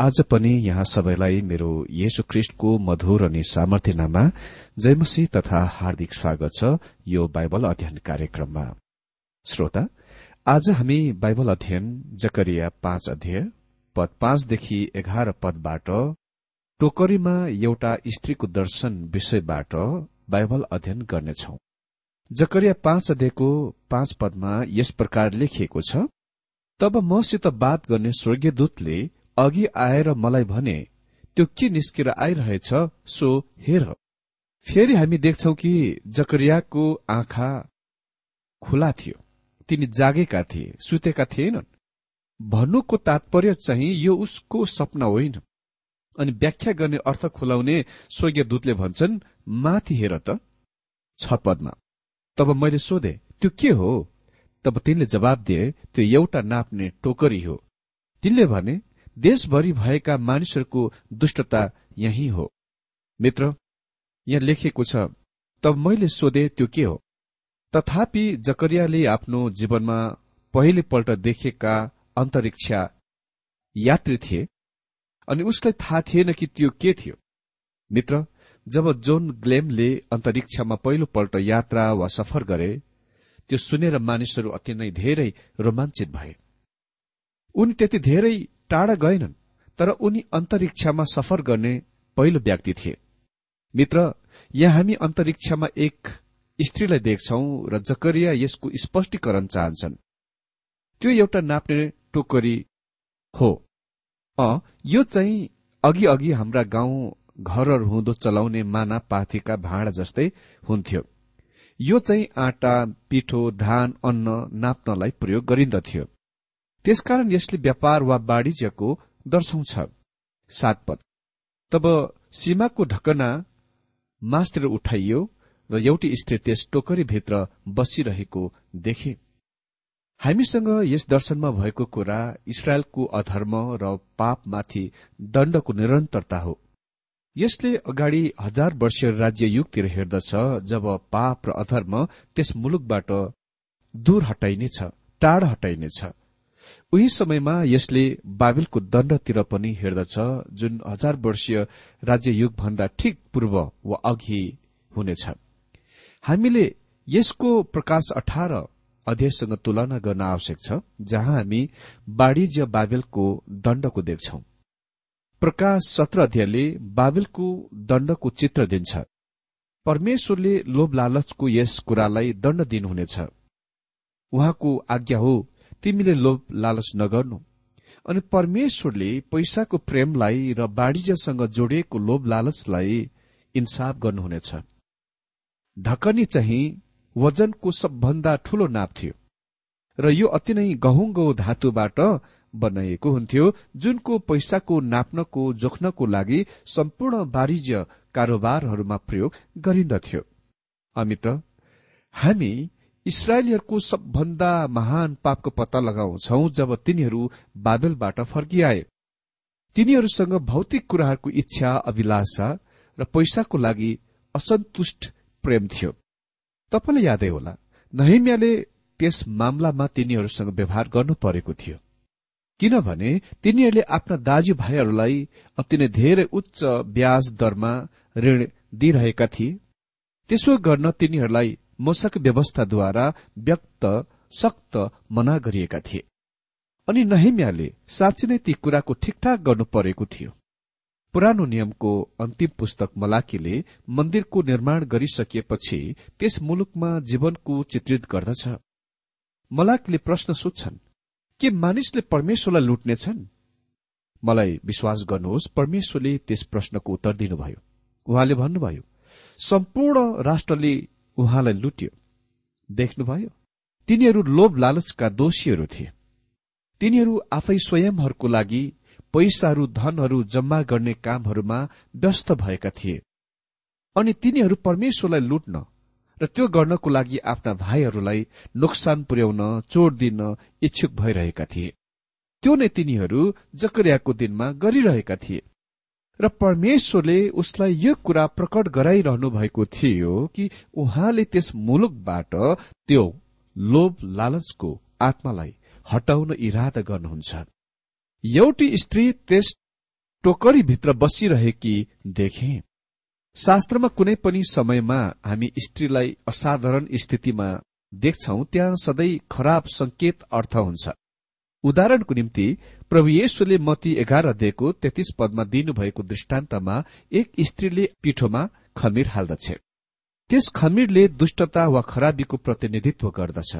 आज पनि यहाँ सबैलाई मेरो येशु ख्रिष्टको मधुर अनि सामर्थ्यनामा जयमसी तथा हार्दिक स्वागत छ यो बाइबल अध्ययन कार्यक्रममा। श्रोता आज हामी बाइबल अध्ययन जकरिया पाँच अध्यय पद पाँचदेखि एघार पदबाट टोकरीमा एउटा स्त्रीको दर्शन विषयबाट बाइबल अध्ययन गर्नेछौ। जकरिया पाँच अध्ययको पाँच पदमा यस प्रकार लेखिएको छ तब मसित बात गर्ने स्वर्गीय दूतले अघि आएर मलाई भने त्यो के निस्केर आइरहेछ? सो हेर। फेरि हामी देख्छौ कि जकरियाको आँखा खुला थियो। तिनी जागेका थिए सुतेका थिएनन्। भन्नुको तात्पर्य चाहिँ यो उसको सपना होइन। अनि व्याख्या गर्ने अर्थ खुलाउने स्वर्गीय दूतले भन्छन् माथि हेर त। छ पदमा। तब मैले सोधे त्यो के हो? तब तिनले जवाब दिए त्यो एउटा नाप्ने टोकरी हो। तिनले भने देशभरि भएका मानिसहरूको दुष्टता यही हो। मित्र यहाँ लेखिएको छ तब मैले सोधे त्यो के हो? तथापि जकरियाले आफ्नो जीवनमा पहिलेपल्ट देखेका अन्तरिक्ष यात्री थिए अनि उसलाई थाहा थिएन कि त्यो के थियो। मित्र जब जोन ग्लेमले अन्तरिक्षमा पहिलोपल्ट यात्रा वा सफर गरे त्यो सुनेर मानिसहरू अति नै धेरै रोमाञ्चित भए। उनी त्यति धेरै टाढा गएनन् तर उनी अन्तरिक्षमा सफर गर्ने पहिलो व्यक्ति थिए। मित्र यहाँ हामी अन्तरिक्षमा एक स्त्रीलाई देख्छौ र जकरिया यसको स्पष्टीकरण चाहन्छन्। त्यो एउटा नाप्ने टोकरी हो। अ यो चाहिँ अघि अघि हाम्रा गाउँ घरहरू हुँदो चलाउने माना पाथीका भाँडा जस्तै हुन्थ्यो। यो चाहिँ आटा पिठो धान अन्न नाप्नलाई प्रयोग गरिन्दथ्यो। त्यसकारण यसले व्यापार वा वाणिज्यको दर्शाउँछ। सातपद तब सीमाको ढकना मासतिर उठाइयो र एउटी स्त्री त्यस टोकरीभित्र बसिरहेको देखे। हामीसँग यस दर्शनमा भएको कुरा इसरायलको अधर्म र पापमाथि दण्डको निरन्तरता हो। यसले अगाडि हजार वर्षीय राज्य युगतिर हेर्दछ जब पाप र अधर्म त्यस मुलुकबाट दूर हटाइनेछ टाढ हटाइनेछ। उही समयमा यसले बाबिलको दण्डतिर पनि हेर्दछ जुन हजार वर्षीय राज्य युग भन्दा ठिक पूर्व वा अघि हुनेछ। हामीले यसको प्रकाश अठार अध्ययसँग तुलना गर्न आवश्यक छ जहाँ हामी वाणिज्य बाबेलको दण्डको देख्छौं। प्रकाश सत्र अध्यायले बाबेलको दण्डको चित्र दिन्छ। परमेश्वरले लोभ लालचको यस कुरालाई दण्ड दिनुहुनेछ। उहाँको आज्ञा हो तिमीले लोभ लालच नगर्नु। अनि परमेश्वरले पैसाको प्रेमलाई र वाणिज्यसँग जोडिएको लोभ लालचलाई इन्साफ गर्नुहुनेछ। ढकनी चाहिँ वजनको सबभन्दा ठूलो नाप थियो र यो अति नै गहुँगो धातुबाट बनाइएको हुन्थ्यो जुनको पैसाको नाप्नको जोख्नको लागि सम्पूर्ण वाणिज्य कारोबारहरूमा प्रयोग गरिन्दथ्यो। अमित हामी इसरायलीहरूको सबभन्दा महान पापको पत्ता लगाउँछौ जब तिनीहरू बाबेलबाट फर्किआए। तिनीहरूसँग भौतिक कुराहरूको इच्छा अभिलाषा र पैसाको लागि असन्तुष्ट प्रेम थियो। तपाईँलाई यादै होला नहिम्याले त्यस मामलामा तिनीहरूसँग व्यवहार गर्नु परेको थियो। किनभने तिनीहरूले आफ्ना दाजुभाइहरूलाई अति नै धेरै उच्च ब्याज दरमा ऋण दिइरहेका थिए। त्यसो गर्न तिनीहरूलाई मोसक व्यवस्थाद्वारा व्यक्त सक्त मना गरिएका थिए। अनि नहिम्याले साँच्ची नै ती कुराको ठिकठाक गर्नु परेको थियो। पुरानो नियमको अन्तिम पुस्तक मलाकीले मन्दिरको निर्माण गरिसकिएपछि त्यस मुलुकमा जीवनको चित्रित गर्दछ। मलाकीले प्रश्न सोध्छन् के मानिसले परमेश्वरलाई लुट्नेछन् मलाई विश्वास गर्नुहोस् परमेश्वरले त्यस प्रश्नको उत्तर दिनुभयो। उहाँले भन्नुभयो सम्पूर्ण राष्ट्रले उहाँलाई लुट्यो। देख्नुभयो तिनीहरू लोभ लालचका दोषीहरू थिए। तिनीहरू आफै स्वयंहरूको लागि पैसाहरू धनहरू जम्मा गर्ने कामहरूमा व्यस्त भएका थिए। अनि तिनीहरू परमेश्वरलाई लुट्न र त्यो गर्नको लागि आफ्ना भाइहरूलाई नोक्सान पुर्याउन चोट दिन इच्छुक भइरहेका थिए। त्यो नै तिनीहरू जकरियाको दिनमा गरिरहेका थिए। र परमेश्वरले उसलाई यो कुरा प्रकट गराइरहनु भएको थियो कि उहाँले त्यस मुलुकबाट त्यो लोभ लालचको आत्मालाई हटाउन इरादा गर्नुहुन्छ। एउटी स्त्री त्यस टोकरीभित्र बसिरहेकी देखे। शास्त्रमा कुनै पनि समयमा हामी स्त्रीलाई असाधारण स्थितिमा देख्छौ त्यहाँ सधैँ खराब संकेत अर्थ हुन्छ। उदाहरणको निम्ति प्रभु येशुले मती एघार दिएको तेत्तीस पदमा दिनुभएको दृष्टान्तमा एक स्त्रीले पिठोमा खमिर हाल्दछ। त्यस खमिरले दुष्टता वा खराबीको प्रतिनिधित्व गर्दछ।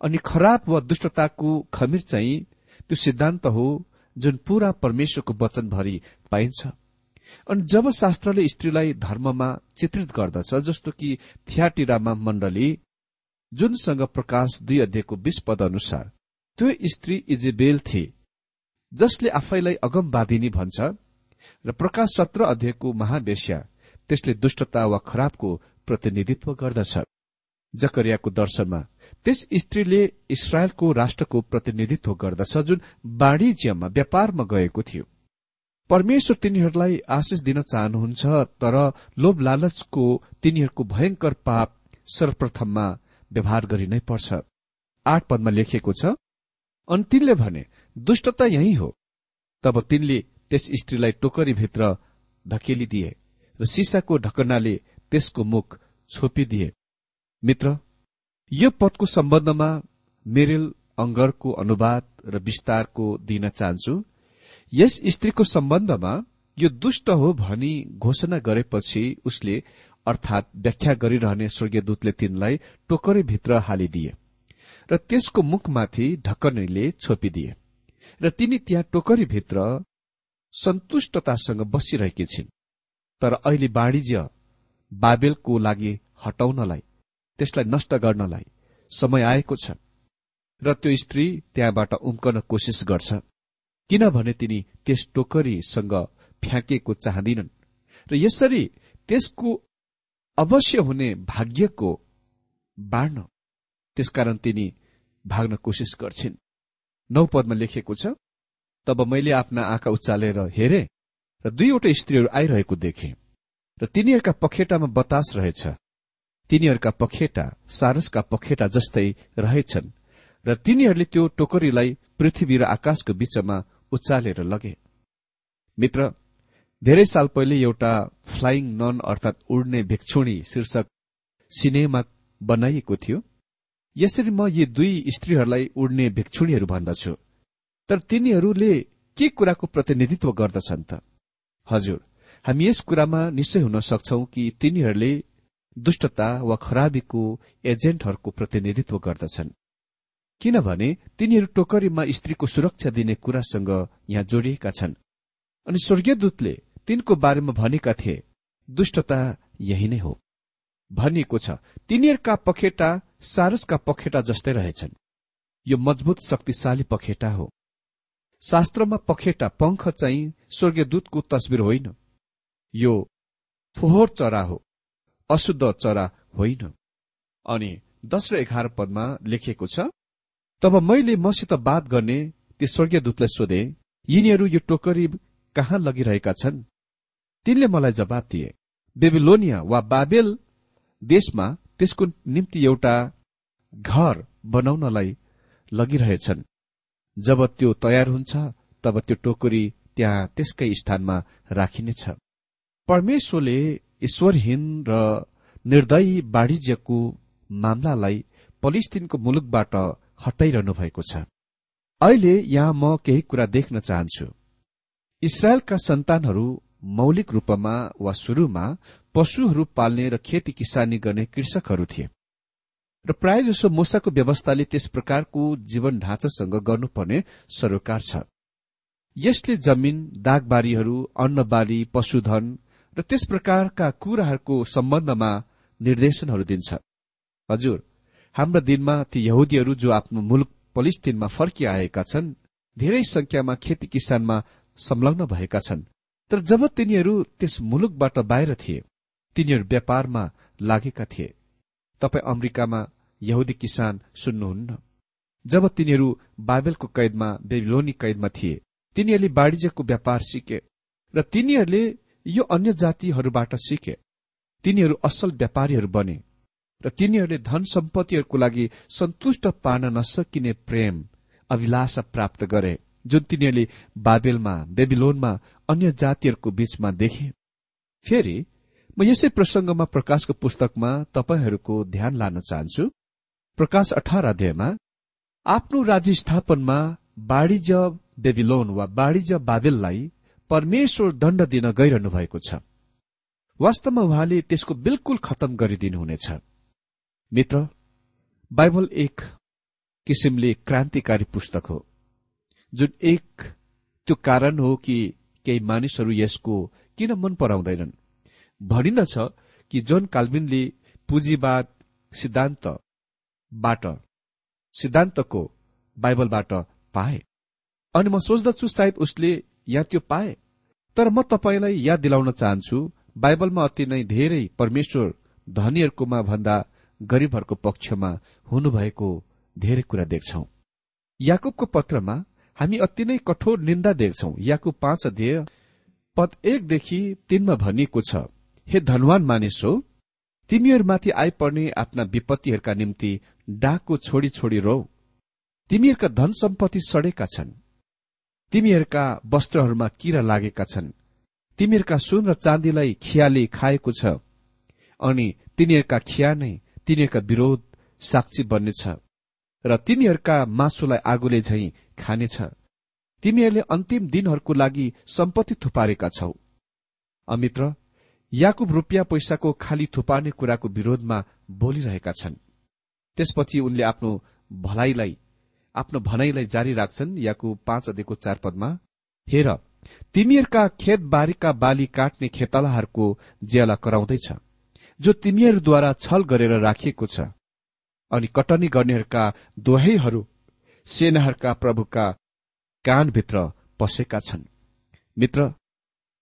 अनि खराब वा दुष्टताको खमिर चाहिँ त्यो सिद्धान्त हो जुन पूरा परमेश्वरको वचनभरि पाइन्छ। अनि जब शास्त्रले स्त्रीलाई धर्ममा चित्रित गर्दछ जस्तो कि थियाटिरामा मण्डली जुनसँग प्रकाश दुई अध्ययको बीस पद अनुसार त्यो स्त्री इजेबेल थिए जसले आफैलाई अगमवादिनी भन्छ र प्रकाश सत्र अध्ययको महावेश्या त्यसले दुष्टता वा खराबको प्रतिनिधित्व गर्दछ। जकरियाको दर्शनमा त्यस स्त्रीले इसरायलको राष्ट्रको प्रतिनिधित्व गर्दछ जुन वाणिज्यमा व्यापारमा गएको थियो। परमेश्वर तिनीहरूलाई आशिष दिन चाहनुहुन्छ तर लोभ लालचको तिनीहरूको भयंकर पाप सर्वप्रथममा व्यवहार गरिनै पर्छ। आठ पदमा लेखिएको छ अनि तिनले भने दुष्टता यही हो। तब तिनले त्यस स्त्रीलाई टोकरीभित्र धकेलिदिए र सिसाको ढकनाले त्यसको मुख छोपिदिए। मित्र यो पदको सम्बन्धमा मेरेल अंगरको अनुवाद र विस्तारको दिन चाहन्छु। यस स्त्रीको सम्बन्धमा यो दुष्ट हो भनी घोषणा गरेपछि उसले अर्थात व्याख्या गरिरहने स्वर्गीयदूतले तिनलाई टोकरीभित्र हालिदिए। र त्यसको मुखमाथि ढक्कनैले छोपिदिए र तिनी त्यहाँ टोकरीभित्र सन्तुष्टतासँग बसिरहेकी छिन्। तर अहिले वाणिज्य बाबेलको लागि हटाउनलाई त्यसलाई नष्ट गर्नलाई समय आएको छ र त्यो स्त्री त्यहाँबाट उम्कन कोसिस गर्छ किनभने तिनी त्यस टोकरीसँग फ्याँकेको चाहदिनन् र यसरी त्यसको अवश्य हुने भाग्यको बाँड्न त्यसकारण तिनी भाग्न कोसिस गर्छिन्। नौ पदमा लेखिएको छ तब मैले आफ्ना आँखा उचालेर हेरे र दुईवटा स्त्रीहरू आइरहेको देखे र तिनीहरूका पखेटामा बतास रहेछ। तिनीहरूका पखेटा सारसका पखेटा जस्तै रहेछन् र तिनीहरूले त्यो टोकरीलाई पृथ्वी र आकाशको बीचमा उचालेर लगे। मित्र धेरै साल पहिले एउटा फ्लाइङ नन अर्थात उड्ने भिक्षुणी शीर्षक सिनेमा बनाइएको थियो। यसरी म यी दुई स्त्रीहरूलाई उड्ने भिक्षुणीहरू भन्दछु। तर तिनीहरूले के कुराको प्रतिनिधित्व गर्दछन् त? हजुर हामी यस कुरामा निश्चय हुन सक्छौ कि तिनीहरूले दुष्टता वा खराबीको एजेन्टहरूको प्रतिनिधित्व गर्दछन्। किनभने तिनीहरू टोकरीमा स्त्रीको सुरक्षा दिने कुरासँग यहाँ जोडिएका छन्। अनि स्वर्गीयदूतले तिनको बारेमा भनेका थिए दुष्टता यही नै हो। भनिएको छ तिनीहरूका पखेटा सारसका पखेटा जस्तै रहेछन्। यो मजबुत शक्तिशाली पखेटा हो। शास्त्रमा पखेटा पंख चाहिँ स्वर्गीयदूतको तस्विर होइन। यो फोहोर चरा हो अशुद्ध चरा होइन। अनि दश र एघार पदमा लेखिएको छ तब मैले मसित बात गर्ने ती स्वर्गीय दूतलाई सोधे यिनीहरू यो टोकरी कहाँ लगिरहेका छन्? तिनले मलाई जवाब दिए बेबिलोनिया वा बाबेल देशमा त्यसको निम्ति एउटा घर बनाउनलाई लगिरहेछन्। जब त्यो तयार हुन्छ तब त्यो टोकरी त्यहाँ त्यसकै स्थानमा राखिनेछ। परमेश्वरले ईश्वरहीन र निर्दयी वाणिज्यको मामलालाई पलिस्तिनको मुलुकबाट हटाइरहनु भएको छ। अहिले यहाँ म केही कुरा देख्न चाहन्छु। इसरायलका सन्तानहरू मौलिक रूपमा वा शुरूमा पशुहरू पाल्ने र खेती किसानी गर्ने कृषकहरू थिए। र प्राय जसो मोसाको व्यवस्थाले त्यस प्रकारको जीवन ढाँचासँग गर्नुपर्ने सरोकार छ। यसले जमीन दागबारीहरू अन्नबाली पशुधन र त्यस प्रकारका कुराहरूको सम्बन्धमा निर्देशनहरू दिन्छ। हजुर हाम्रा दिनमा ती यहुदीहरू जो आफ्नो मुलुक पलिस्तिनमा फर्किआएका छन् धेरै संख्यामा खेती किसानमा संलग्न भएका छन्। तर जब तिनीहरू त्यस मुलुकबाट बाहिर थिए तिनीहरू व्यापारमा लागेका थिए। तपाईँ अमेरिकामा यहुदी किसान सुन्नुहुन्न। जब तिनीहरू बाइबलको कैदमा बेबिलोनी कैदमा थिए तिनीहरूले वाणिज्यको व्यापार सिके र तिनीहरूले यो अन्य जातिहरूबाट सिके। तिनीहरू असल व्यापारीहरू बने र तिनीहरूले धन सम्पत्तिहरूको लागि सन्तुष्ट पार्न नसकिने प्रेम अभिलाषा प्राप्त गरे। जुन तिनीहरूले बाबेलमा बेबिलोनमा अन्य जातिहरूको बीचमा देखे। फेरि म यसै प्रसंगमा प्रकाशको पुस्तकमा तपाईँहरूको ध्यान लान चाहन्छु। प्रकाश अठार अध्यायमा आफ्नो राज्य स्थापनमा वाणिज्य बेबिलोन वा वाणिज्य बाबेललाई परमेश्वर दण्ड दिन गइरहनु भएको छ। वास्तवमा उहाँले त्यसको बिल्कुल खतम गरिदिनुहुनेछ। मित्र बाइबल एक किसिमले क्रान्तिकारी पुस्तक हो। जुन एक त्यो कारण हो कि केही मानिसहरू यसको किन मन पराउँदैनन्। भनिन्दछ कि जोन काल्विनले पुँजीवाद सिद्धान्तबाट सिद्धान्तको बाइबलबाट पाए। अनि म सोच्दछु सायद उसले यहाँ त्यो पाए। तर म तपाईँलाई याद दिलाउन चाहन्छु बाइबलमा अति नै धेरै परमेश्वर धनीहरूकोमा भन्दा गरीबहरूको पक्षमा हुनुभएको धेरै कुरा देख्छौ। याकुबको पत्रमा हामी अति नै कठोर निन्दा देख्छौ। याकुब पाँच अध्यय पद एकदेखि तीनमा भनिएको छ हे धनवान मानिस हो तिमीहरूमाथि आइपर्ने आफ्ना विपत्तिहरूका निम्ति डाको छोडी छोडी रौ। तिमीहरूका धन सम्पत्ति सडेका छन्। तिमीहरूका वस्त्रहरूमा किरा लागेका छन्। तिमीहरूका सुन र चाँदीलाई खियाले खाएको छ। अनि तिनीहरूका खिया नै तिनीहरूका विरोध साक्षी बन्नेछ। र तिमीहरूका मासुलाई आगोले झैं खानेछ। तिमीहरूले अन्तिम दिनहरूको लागि सम्पत्ति थुपारेका छौ। अमित्र याकुब रुपियाँ पैसाको खाली थुपार्ने कुराको विरोधमा बोलिरहेका छन्। त्यसपछि उनले आफ्नो भलाइलाई आफ्नो भनाइलाई जारी राख्छन् याकु पाँच अध्ययको चार पदमा। हेर तिमीहरूका खेतबारीका बाली काट्ने खेतलाहरूको ज्याला कराउँदैछ जो तिमीहरूद्वारा छल गरेर राखिएको छ। अनि कटनी गर्नेहरूका दोहैहरू सेनाहरूका प्रभुका कानभित्र पसेका छन्। मित्र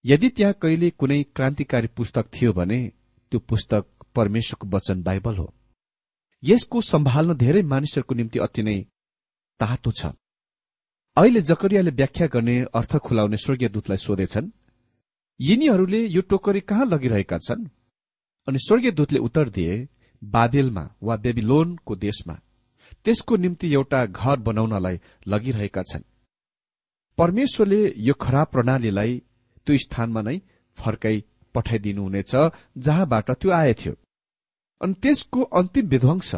यदि त्यहाँ कहिले कुनै क्रान्तिकारी पुस्तक थियो भने त्यो पुस्तक परमेश्वरको वचन बाइबल हो। यसको सम्हाल्न धेरै मानिसहरूको निम्ति अति नै तातो छ। अहिले जकरियाले व्याख्या गर्ने अर्थ खुलाउने स्वर्गीय दूतलाई सोधेछन् यिनीहरूले यो टोकरी कहाँ लगिरहेका छन्? अनि स्वर्गीय दूतले उत्तर दिए बाबेलमा वा बेबिलोनको देशमा। त्यसको निम्ति एउटा घर बनाउनलाई लगिरहेका छन्। परमेश्वरले यो खराब प्रणालीलाई त्यो स्थानमा नै फर्काई पठाइदिनुहुनेछ जहाँबाट त्यो आएथ्यो अनि त्यसको अन्तिम विध्वंस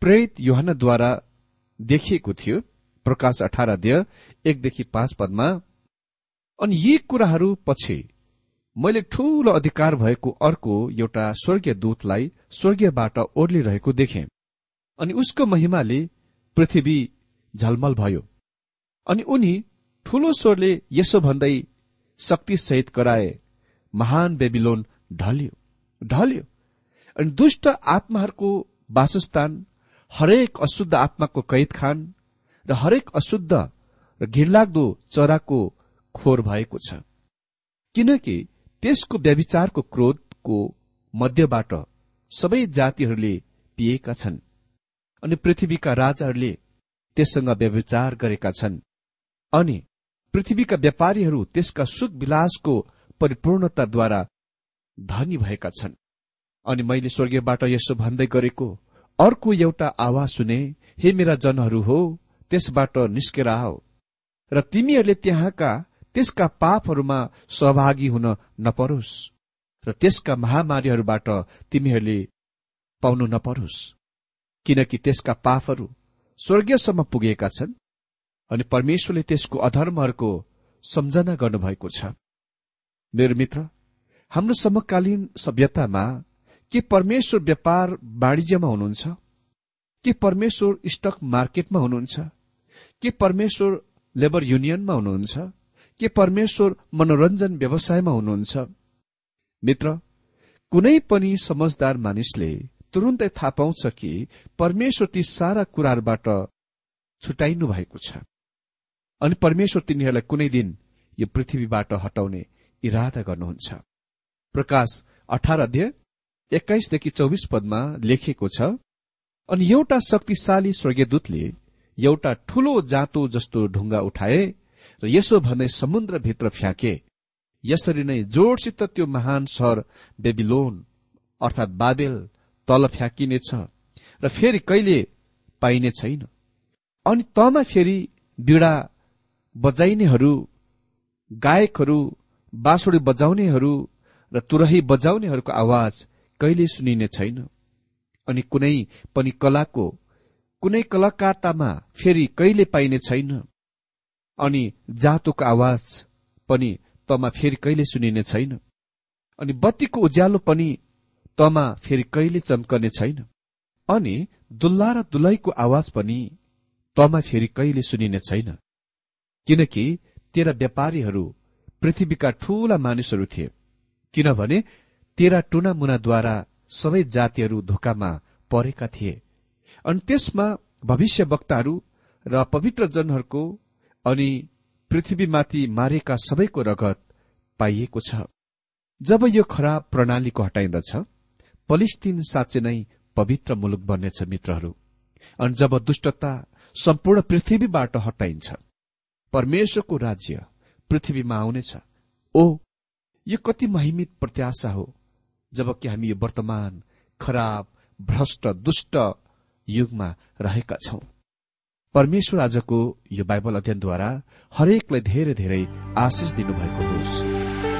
प्रेरित युहानद्वारा देखिएको थियो प्रकाश अठार अध्यय एकदेखि पाँच पदमा। अनि यी कुराहरू पछि मैले ठूलो अधिकार भएको अर्को एउटा स्वर्गीय दूतलाई स्वर्गीयबाट ओर्लिरहेको देखे। अनि उसको महिमाले पृथ्वी झलमल भयो। अनि उनी ठूलो स्वरले यसो भन्दै शक्तिसहित कराए महान बेबिलोन ढल्यो ढल्यो। अनि दुष्ट आत्माहरूको वासस्थान हरेक अशुद्ध आत्माको कैद खान र हरेक अशुद्ध र घिरलाग्दो चराको खोर भएको छ। किनकि त्यसको व्यविचारको क्रोधको मध्यबाट सबै जातिहरूले पिएका छन् अनि पृथ्वीका राजाहरूले त्यससँग व्यविचार गरेका छन्। अनि पृथ्वीका व्यापारीहरू त्यसका सुख विलासको परिपूर्णताद्वारा धनी भएका छन्। अनि मैले स्वर्गीयबाट यसो भन्दै गरेको अर्को एउटा आवाज सुने हे मेरा जनहरू हो त्यसबाट निस्केर आओ। र तिमीहरूले त्यहाँका त्यसका पापहरूमा सहभागी हुन नपरोस् र त्यसका महामारीहरूबाट तिमीहरूले पाउनु नपरोस्। किनकि त्यसका पापहरू स्वर्गीयसम्म पुगेका छन् अनि परमेश्वरले त्यसको अधर्महरूको सम्झना गर्नुभएको छ। मेरो मित्र हाम्रो समकालीन सभ्यतामा के परमेश्वर व्यापार वाणिज्यमा हुनुहुन्छ? के परमेश्वर स्टक मार्केटमा हुनुहुन्छ? के परमेश्वर लेबर युनियनमा हुनुहुन्छ? के परमेश्वर मनोरञ्जन व्यवसायमा हुनुहुन्छ? मित्र कुनै पनि समझदार मानिसले तुरुन्तै थाहा पाउँछ कि परमेश्वर ती सारा कुराहरूबाट छुटाइनु भएको छ। अनि परमेश्वर तिनीहरूलाई कुनै दिन यो पृथ्वीबाट हटाउने इरादा गर्नुहुन्छ। प्रकाश अठार अध्यय एक्काइसदेखि चौबिस पदमा लेखिएको छ अनि एउटा शक्तिशाली स्वर्गीयदूतले एउटा ठूलो जाँतो जस्तो ढुङ्गा उठाए र यसो भन्दै समुद्रभित्र फ्याँके। यसरी नै जोडसित त्यो महान सहर बेबिलोन अर्थात् बाबेल तल फ्याँकिनेछ र फेरि कहिले पाइने छैन। अनि तमा फेरि बिडा बजाइनेहरू गायकहरू बाँसुडी बजाउनेहरू र तुरही बजाउनेहरूको आवाज कहिले सुनिने छैन। अनि कुनै पनि कलाको कुनै कलाकारतामा फेरि कहिले पाइने छैन। अनि जातोको आवाज पनि तमा फेरि कहिले सुनिने छैन। अनि बत्तीको उज्यालो पनि तमा फेरि कहिले चम्कने छैन। अनि दुल्ला र दुलैको आवाज पनि तमा फेरि कहिले सुनिने छैन। किनकि तेरा व्यापारीहरू पृथ्वीका ठूला मानिसहरू थिए। किनभने तेरा टुना मुनाद्वारा सबै जातिहरू धोकामा परेका थिए। अनि त्यसमा भविष्य वक्ताहरू र पवित्र जनहरूको अनि पृथ्वीमाथि मारेका सबैको रगत पाइएको छ। जब यो खराब प्रणालीको हटाइन्दछ पलिस्तिन साँच्चै नै पवित्र मुलुक बन्नेछ मित्रहरू। अनि जब दुष्टता सम्पूर्ण पृथ्वीबाट हटाइन्छ परमेश्वरको राज्य पृथ्वीमा आउनेछ। ओ यो कति महिमित प्रत्याशा हो जबकि हामी यो वर्तमान खराब भ्रष्ट दुष्ट युगमा रहेका छौं। परमेश्वर आजको यो बाइबल अध्ययनद्वारा हरेकलाई धेरै धेरै आशिष दिनुभएको होस्।